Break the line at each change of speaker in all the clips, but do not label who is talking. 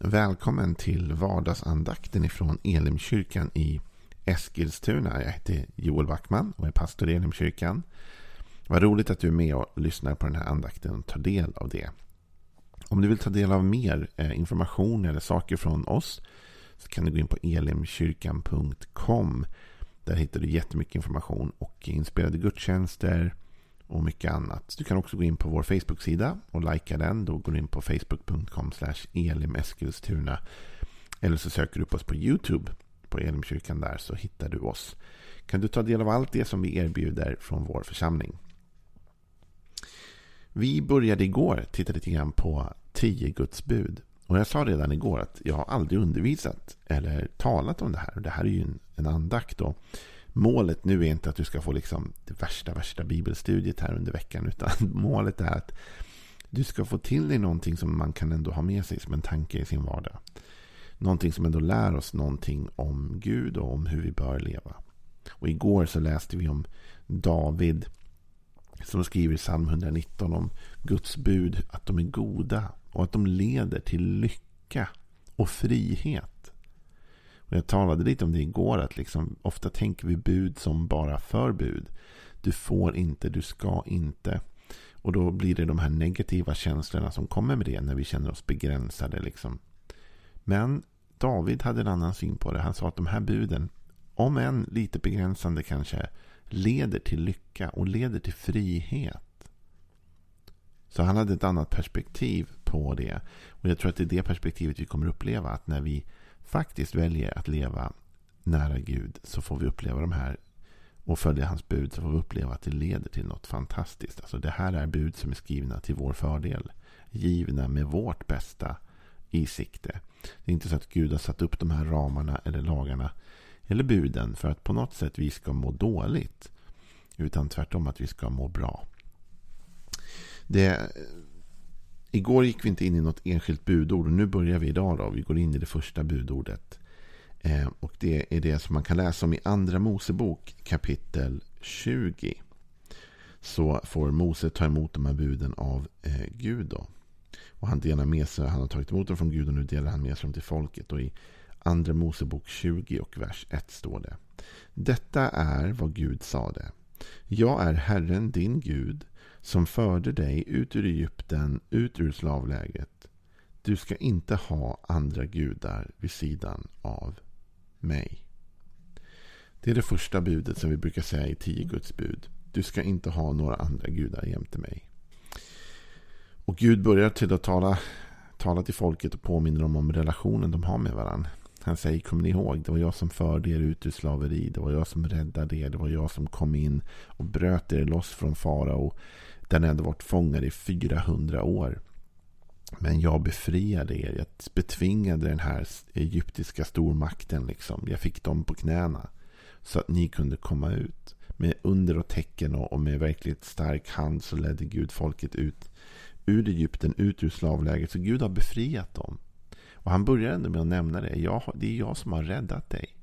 Välkommen till vardagsandakten ifrån Elimkyrkan i Eskilstuna. Jag heter Joel Backman och är pastor i Elimkyrkan. Vad roligt att du är med och lyssnar på den här andakten och tar del av det. Om du vill ta del av mer eh, information eller saker från oss så kan du gå in på elimkyrkan.com. Där hittar du jättemycket information och inspelade gudstjänster, och mycket annat. Du kan också gå in på vår Facebook-sida och likea den. Då går du in på facebook.com elimeskilstuna. Eller så söker du upp oss på YouTube på Elimkyrkan där så hittar du oss. Kan du ta del av allt det som vi erbjuder från vår församling. Vi började igår titta lite grann på tio Guds bud. Och jag sa redan igår att jag har aldrig undervisat eller talat om det här. Det här är ju en, en andakt. Då målet nu är inte att du ska få liksom det värsta, värsta bibelstudiet här under veckan. Utan målet är att du ska få till dig någonting som man kan ändå ha med sig som en tanke i sin vardag. Någonting som ändå lär oss någonting om Gud och om hur vi bör leva. Och igår så läste vi om David som skriver i psalm 119 om Guds bud, att de är goda och att de leder till lycka och frihet. Och jag talade lite om det igår. Att liksom, ofta tänker vi bud som bara förbud. Du får inte, du ska inte. Och då blir det de här negativa känslorna som kommer med det. När vi känner oss begränsade. Liksom. Men David hade en annan syn på det. Han sa att de här buden, om än lite begränsande kanske, leder till lycka och leder till frihet. Så han hade ett annat perspektiv på det. Och jag tror att det är det perspektivet vi kommer uppleva. Att när vi faktiskt väljer att leva nära Gud så får vi uppleva de här och följa hans bud så får vi uppleva att det leder till något fantastiskt. Alltså det här är bud som är skrivna till vår fördel. Givna med vårt bästa i sikte. Det är inte så att Gud har satt upp de här ramarna eller lagarna eller buden för att på något sätt vi ska må dåligt. Utan tvärtom att vi ska må bra. Det Igår gick vi inte in i något enskilt budord och nu börjar vi idag. Då. Vi går in i det första budordet. Eh, och det är det som man kan läsa om i Andra Mosebok kapitel 20. Så får Mose ta emot de här buden av eh, Gud. Då. Och han delar med sig, han har tagit emot dem från Gud och nu delar han med sig dem till folket. Och i Andra Mosebok 20 och vers 1 står det. Detta är vad Gud sade. Jag är Herren din Gud som förde dig ut ur Egypten, ut ur slavläget. Du ska inte ha andra gudar vid sidan av mig. Det är det första budet som vi brukar säga i tio Guds bud. Du ska inte ha några andra gudar jämte mig. Och Gud börjar till att tala, tala till folket och påminner dem om relationen de har med varandra. Han säger, kommer ni ihåg? Det var jag som förde er ut ur slaveri. Det var jag som räddade er. Det var jag som kom in och bröt er loss från farao. Där ni hade varit fångad i 400 år. Men jag befriade er. Jag betvingade den här egyptiska stormakten. Liksom. Jag fick dem på knäna. Så att ni kunde komma ut. Med under och tecken och med verkligt stark hand så ledde Gud folket ut ur Egypten, ut ur slavläget. Så Gud har befriat dem. Och han börjar ändå med att nämna det. Jag, det är jag som har räddat dig.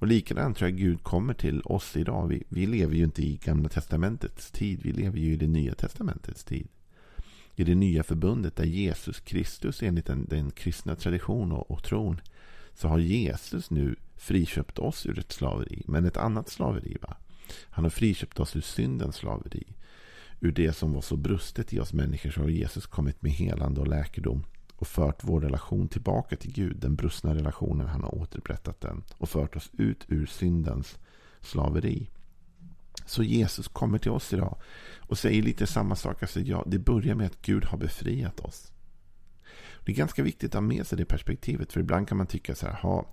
Och likadant tror jag Gud kommer till oss idag. Vi, vi lever ju inte i Gamla Testamentets tid. Vi lever ju i det Nya Testamentets tid. I det nya förbundet där Jesus Kristus enligt den, den kristna tradition och, och tron så har Jesus nu friköpt oss ur ett slaveri. Men ett annat slaveri. Va? Han har friköpt oss ur syndens slaveri. Ur det som var så brustet i oss människor så har Jesus kommit med helande och läkedom och fört vår relation tillbaka till Gud. Den brustna relationen. Han har återupprättat den och fört oss ut ur syndens slaveri. Så Jesus kommer till oss idag och säger lite samma sak. Alltså, ja, det börjar med att Gud har befriat oss. Det är ganska viktigt att ha med sig det perspektivet. För ibland kan man tycka så här. Ha,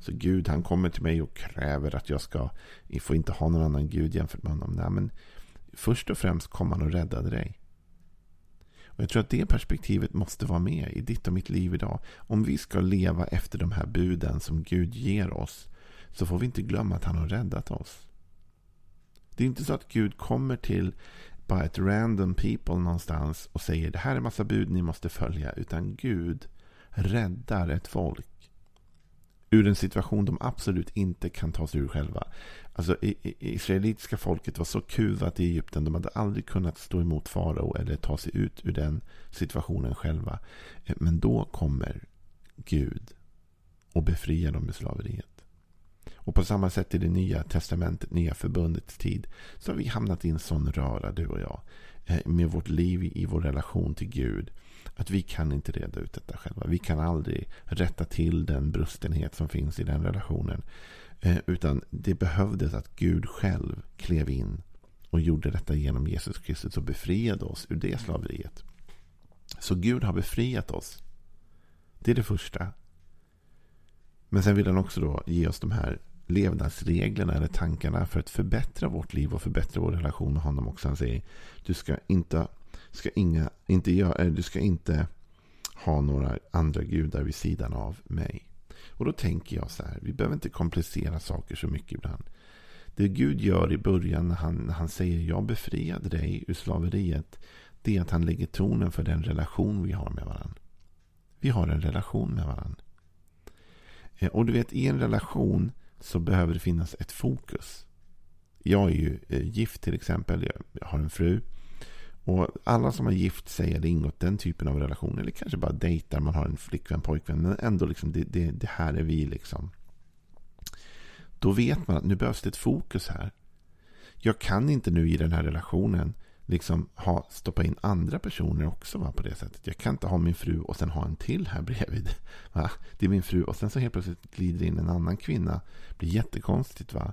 så Gud han kommer till mig och kräver att jag ska. Jag får inte ha någon annan Gud jämfört med honom. Nej, men först och främst kom han och räddade dig. Och Jag tror att det perspektivet måste vara med i ditt och mitt liv idag. Om vi ska leva efter de här buden som Gud ger oss så får vi inte glömma att han har räddat oss. Det är inte så att Gud kommer till bara ett random people någonstans och säger det här är massa bud ni måste följa. Utan Gud räddar ett folk ur en situation de absolut inte kan ta sig ur själva. Alltså, israelitiska folket var så kuvat i Egypten. De hade aldrig kunnat stå emot farao eller ta sig ut ur den situationen själva. Men då kommer Gud och befriar dem ur slaveriet. Och på samma sätt i det nya testamentet, nya förbundets tid, så har vi hamnat i en sån röra, du och jag, eh, med vårt liv i vår relation till Gud. Att vi kan inte reda ut detta själva. Vi kan aldrig rätta till den brustenhet som finns i den relationen. Eh, utan det behövdes att Gud själv klev in och gjorde detta genom Jesus Kristus och befriade oss ur det slaveriet. Så Gud har befriat oss. Det är det första. Men sen vill han också då ge oss de här levnadsreglerna eller tankarna för att förbättra vårt liv och förbättra vår relation med honom också. Han säger du ska inte, ska inga, inte göra, eh, du ska inte ha några andra gudar vid sidan av mig. Och då tänker jag så här, vi behöver inte komplicera saker så mycket ibland. Det Gud gör i början när han, när han säger jag befriade dig ur slaveriet. Det är att han lägger tonen för den relation vi har med varandra. Vi har en relation med varandra. Eh, och du vet, i en relation så behöver det finnas ett fokus. Jag är ju eh, gift till exempel. Jag har en fru. Och alla som har gift sig eller ingått den typen av relation. Eller kanske bara dejtar. Man har en flickvän, pojkvän. Men ändå liksom det, det, det här är vi liksom. Då vet man att nu behövs det ett fokus här. Jag kan inte nu i den här relationen liksom ha, stoppa in andra personer också va, på det sättet. Jag kan inte ha min fru och sen ha en till här bredvid. Va? Det är min fru och sen så helt plötsligt glider in en annan kvinna. Det blir jättekonstigt. va.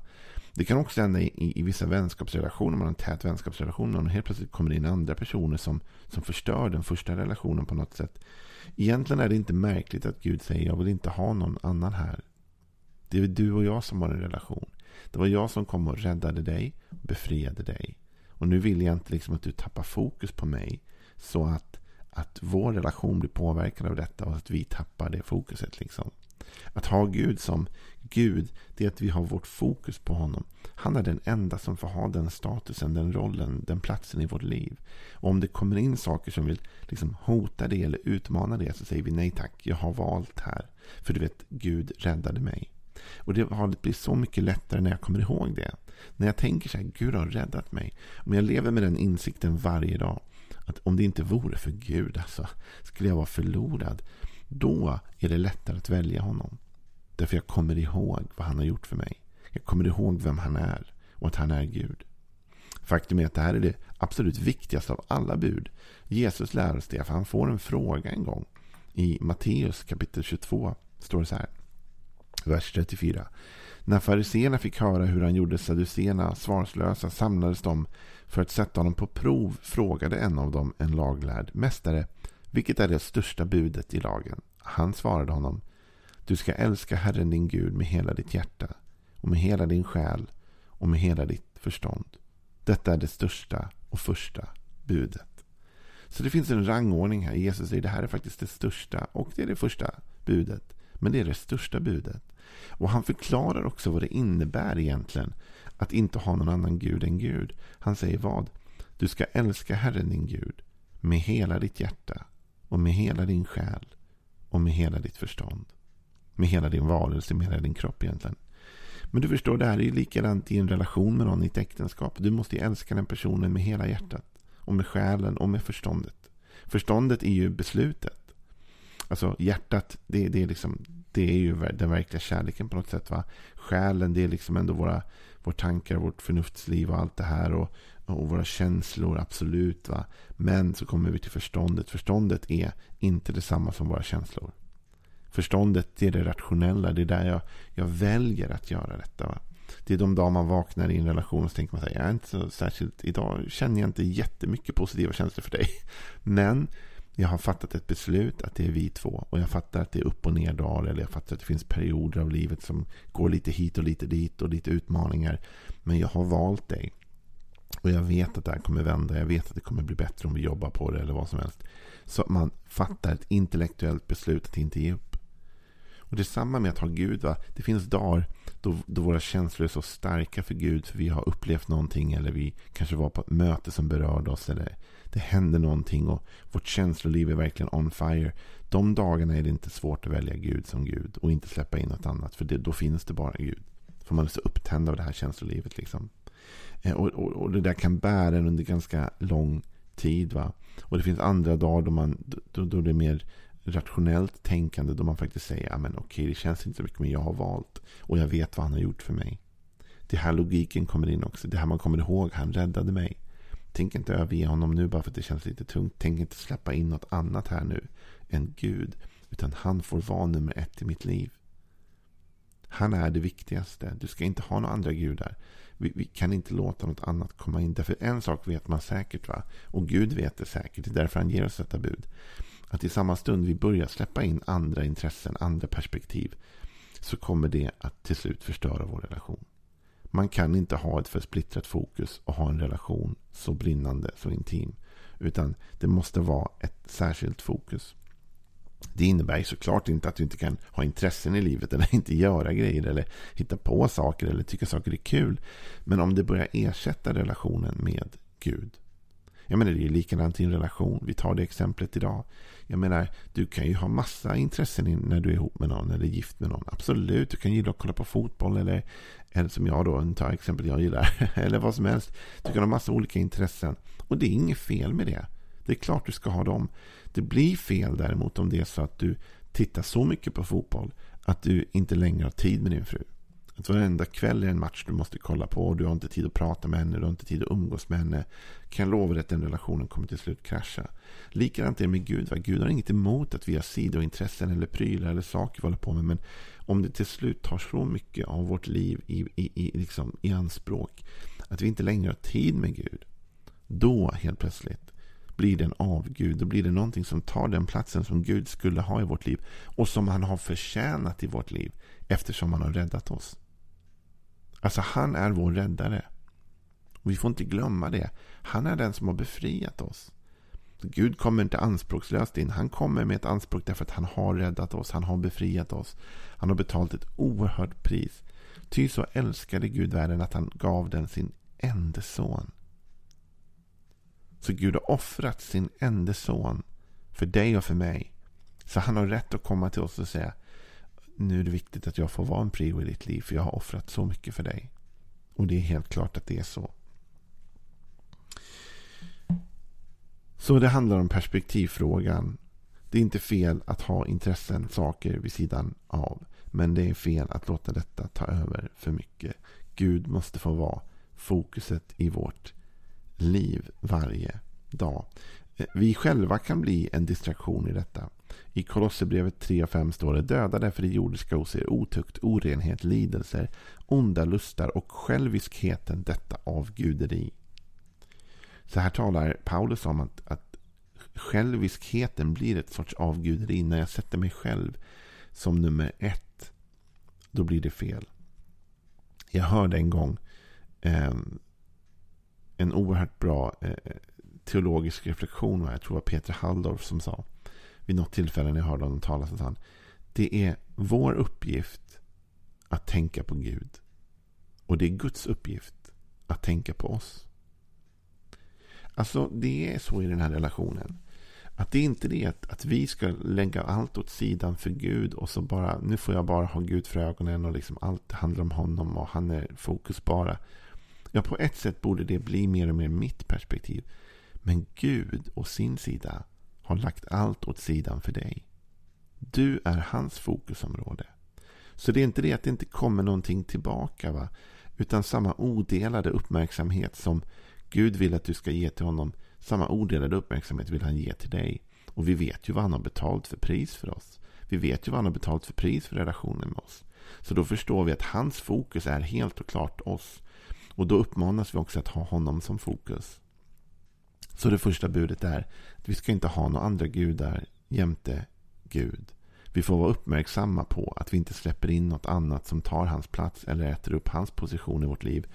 Det kan också hända i, i, i vissa vänskapsrelationer. Man har en tät vänskapsrelation och helt plötsligt kommer det in andra personer som, som förstör den första relationen på något sätt. Egentligen är det inte märkligt att Gud säger jag vill inte ha någon annan här. Det är du och jag som har en relation. Det var jag som kom och räddade dig befriade dig. Och nu vill jag inte liksom att du tappar fokus på mig. Så att, att vår relation blir påverkad av detta och att vi tappar det fokuset. Liksom. Att ha Gud som Gud, det är att vi har vårt fokus på honom. Han är den enda som får ha den statusen, den rollen, den platsen i vårt liv. Och om det kommer in saker som vill liksom hota det eller utmana det så säger vi nej tack, jag har valt här. För du vet, Gud räddade mig. Och det har blivit så mycket lättare när jag kommer ihåg det. När jag tänker så här, Gud har räddat mig. Om jag lever med den insikten varje dag. Att om det inte vore för Gud, alltså, skulle jag vara förlorad. Då är det lättare att välja honom. Därför jag kommer ihåg vad han har gjort för mig. Jag kommer ihåg vem han är och att han är Gud. Faktum är att det här är det absolut viktigaste av alla bud. Jesus lär oss det, för han får en fråga en gång. I Matteus kapitel 22 står det så här. Vers 34. När fariseerna fick höra hur han gjorde saduceerna svarslösa samlades de för att sätta honom på prov frågade en av dem, en laglärd, Mästare, vilket är det största budet i lagen? Han svarade honom, Du ska älska Herren din Gud med hela ditt hjärta och med hela din själ och med hela ditt förstånd. Detta är det största och första budet. Så det finns en rangordning här. Jesus säger det här är faktiskt det största och det är det första budet. Men det är det största budet. Och han förklarar också vad det innebär egentligen att inte ha någon annan gud än Gud. Han säger vad? Du ska älska Herren din Gud med hela ditt hjärta och med hela din själ och med hela ditt förstånd. Med hela din varelse, med hela din kropp egentligen. Men du förstår, det här är ju likadant i en relation med någon i ett äktenskap. Du måste ju älska den personen med hela hjärtat. Och med själen och med förståndet. Förståndet är ju beslutet. Alltså hjärtat, det, det, är liksom, det är ju den verkliga kärleken på något sätt. Va? Själen, det är liksom ändå våra, våra tankar, vårt förnuftsliv och allt det här. Och, och våra känslor, absolut. Va? Men så kommer vi till förståndet. Förståndet är inte detsamma som våra känslor. Förståndet det är det rationella. Det är där jag, jag väljer att göra detta. Va? Det är de dagar man vaknar i en relation och så tänker man att jag är inte så särskilt, idag känner jag inte jättemycket positiva känslor för dig. Men jag har fattat ett beslut att det är vi två. Och jag fattar att det är upp och ner dagar. Eller jag fattar att det finns perioder av livet som går lite hit och lite dit. Och lite utmaningar. Men jag har valt dig. Och jag vet att det här kommer vända. Jag vet att det kommer bli bättre om vi jobbar på det. Eller vad som helst. Så man fattar ett intellektuellt beslut att inte ge upp. Och det är samma med att ha Gud. Va? Det finns dagar då, då våra känslor är så starka för Gud. För vi har upplevt någonting. Eller vi kanske var på ett möte som berörde oss. Eller det händer någonting och vårt känsloliv är verkligen on fire. De dagarna är det inte svårt att välja Gud som Gud och inte släppa in något annat. För det, då finns det bara Gud. För man är så upptänd av det här känslolivet. Liksom. Eh, och, och, och, det där kan bära en under ganska lång tid. Va? Och det finns andra dagar då, man, då, då det är mer rationellt tänkande då man faktiskt säger men okej, okay, det känns inte så mycket men jag har valt och jag vet vad han har gjort för mig. Det här logiken kommer in också. Det här man kommer ihåg, han räddade mig. Tänk inte överge honom nu bara för att det känns lite tungt. Tänk inte släppa in något annat här nu än Gud. Utan han får vara nummer ett i mitt liv. Han är det viktigaste. Du ska inte ha några andra gudar. Vi, vi, kan inte låta något annat komma in. Därför en sak vet man säkert. va? Och Gud vet det säkert. Det är därför han ger oss detta bud. Att i samma stund vi börjar släppa in andra intressen, andra perspektiv. Så kommer det att till slut förstöra vår relation. Man kan inte ha ett för splittrat fokus och ha en relation så brinnande, så intim. Utan det måste vara ett särskilt fokus. Det innebär såklart inte att du inte kan ha intressen i livet eller inte göra grejer eller hitta på saker eller tycka saker är kul. Men om det börjar ersätta relationen med Gud. Jag menar det är likadant i en relation. Vi tar det exemplet idag. Jag menar, du kan ju ha massa intressen när du är ihop med någon eller gift med någon. Absolut, du kan gilla att kolla på fotboll eller, eller som jag då, ta exempel jag gillar. eller vad som helst. Du kan ha massa olika intressen. Och det är inget fel med det. Det är klart du ska ha dem. Det blir fel däremot om det är så att du tittar så mycket på fotboll att du inte längre har tid med din fru. Att varenda kväll är en match du måste kolla på och du har inte tid att prata med henne, du har inte tid att umgås med henne. Kan jag lova dig att den relationen kommer till slut krascha. Likadant är det med Gud. Va? Gud har inget emot att vi har sidointressen eller prylar eller saker vi håller på med. Men om det till slut tar så mycket av vårt liv i, i, i, liksom, i anspråk att vi inte längre har tid med Gud. Då helt plötsligt blir det en avgud. Då blir det någonting som tar den platsen som Gud skulle ha i vårt liv. Och som han har förtjänat i vårt liv. Eftersom han har räddat oss. Alltså han är vår räddare. Och vi får inte glömma det. Han är den som har befriat oss. Gud kommer inte anspråkslöst in. Han kommer med ett anspråk därför att han har räddat oss. Han har befriat oss. Han har betalat ett oerhört pris. Ty så älskade Gud världen att han gav den sin enda son. Så Gud har offrat sin enda son för dig och för mig. Så han har rätt att komma till oss och säga nu är det viktigt att jag får vara en prio i ditt liv för jag har offrat så mycket för dig. Och det är helt klart att det är så. Så det handlar om perspektivfrågan. Det är inte fel att ha intressen, saker vid sidan av. Men det är fel att låta detta ta över för mycket. Gud måste få vara fokuset i vårt liv varje dag. Eh, vi själva kan bli en distraktion i detta. I Kolosserbrevet 3 och 5 står det Döda därför det jordiska hos er otukt, orenhet, lidelser, onda lustar och själviskheten, detta avguderi. Så här talar Paulus om att, att själviskheten blir ett sorts avguderi. När jag sätter mig själv som nummer ett, då blir det fel. Jag hörde en gång eh, en oerhört bra eh, teologisk reflektion. Jag tror det var Peter Halldorf som sa vid något tillfälle när jag hörde honom tala så han det är vår uppgift att tänka på Gud. Och det är Guds uppgift att tänka på oss. Alltså det är så i den här relationen. Att det är inte det att, att vi ska lägga allt åt sidan för Gud och så bara, nu får jag bara ha Gud för ögonen och liksom allt handlar om honom och han är fokus bara. Ja, på ett sätt borde det bli mer och mer mitt perspektiv. Men Gud å sin sida har lagt allt åt sidan för dig. Du är hans fokusområde. Så det är inte det att det inte kommer någonting tillbaka. va? Utan samma odelade uppmärksamhet som Gud vill att du ska ge till honom. Samma odelade uppmärksamhet vill han ge till dig. Och vi vet ju vad han har betalt för pris för oss. Vi vet ju vad han har betalt för pris för relationen med oss. Så då förstår vi att hans fokus är helt och klart oss. Och då uppmanas vi också att ha honom som fokus. Så det första budet är att vi ska inte ha några andra gudar jämte Gud. Vi får vara uppmärksamma på att vi inte släpper in något annat som tar hans plats eller äter upp hans position i vårt liv.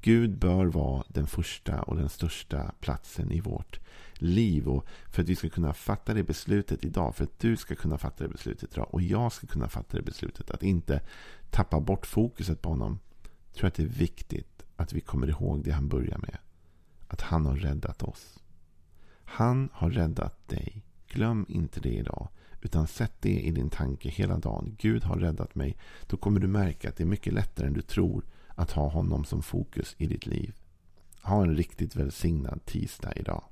Gud bör vara den första och den största platsen i vårt liv. Och för att vi ska kunna fatta det beslutet idag, för att du ska kunna fatta det beslutet idag och jag ska kunna fatta det beslutet att inte tappa bort fokuset på honom. tror jag att det är viktigt att vi kommer ihåg det han börjar med. Att han har räddat oss. Han har räddat dig. Glöm inte det idag. Utan sätt det i din tanke hela dagen. Gud har räddat mig. Då kommer du märka att det är mycket lättare än du tror att ha honom som fokus i ditt liv. Ha en riktigt välsignad tisdag idag.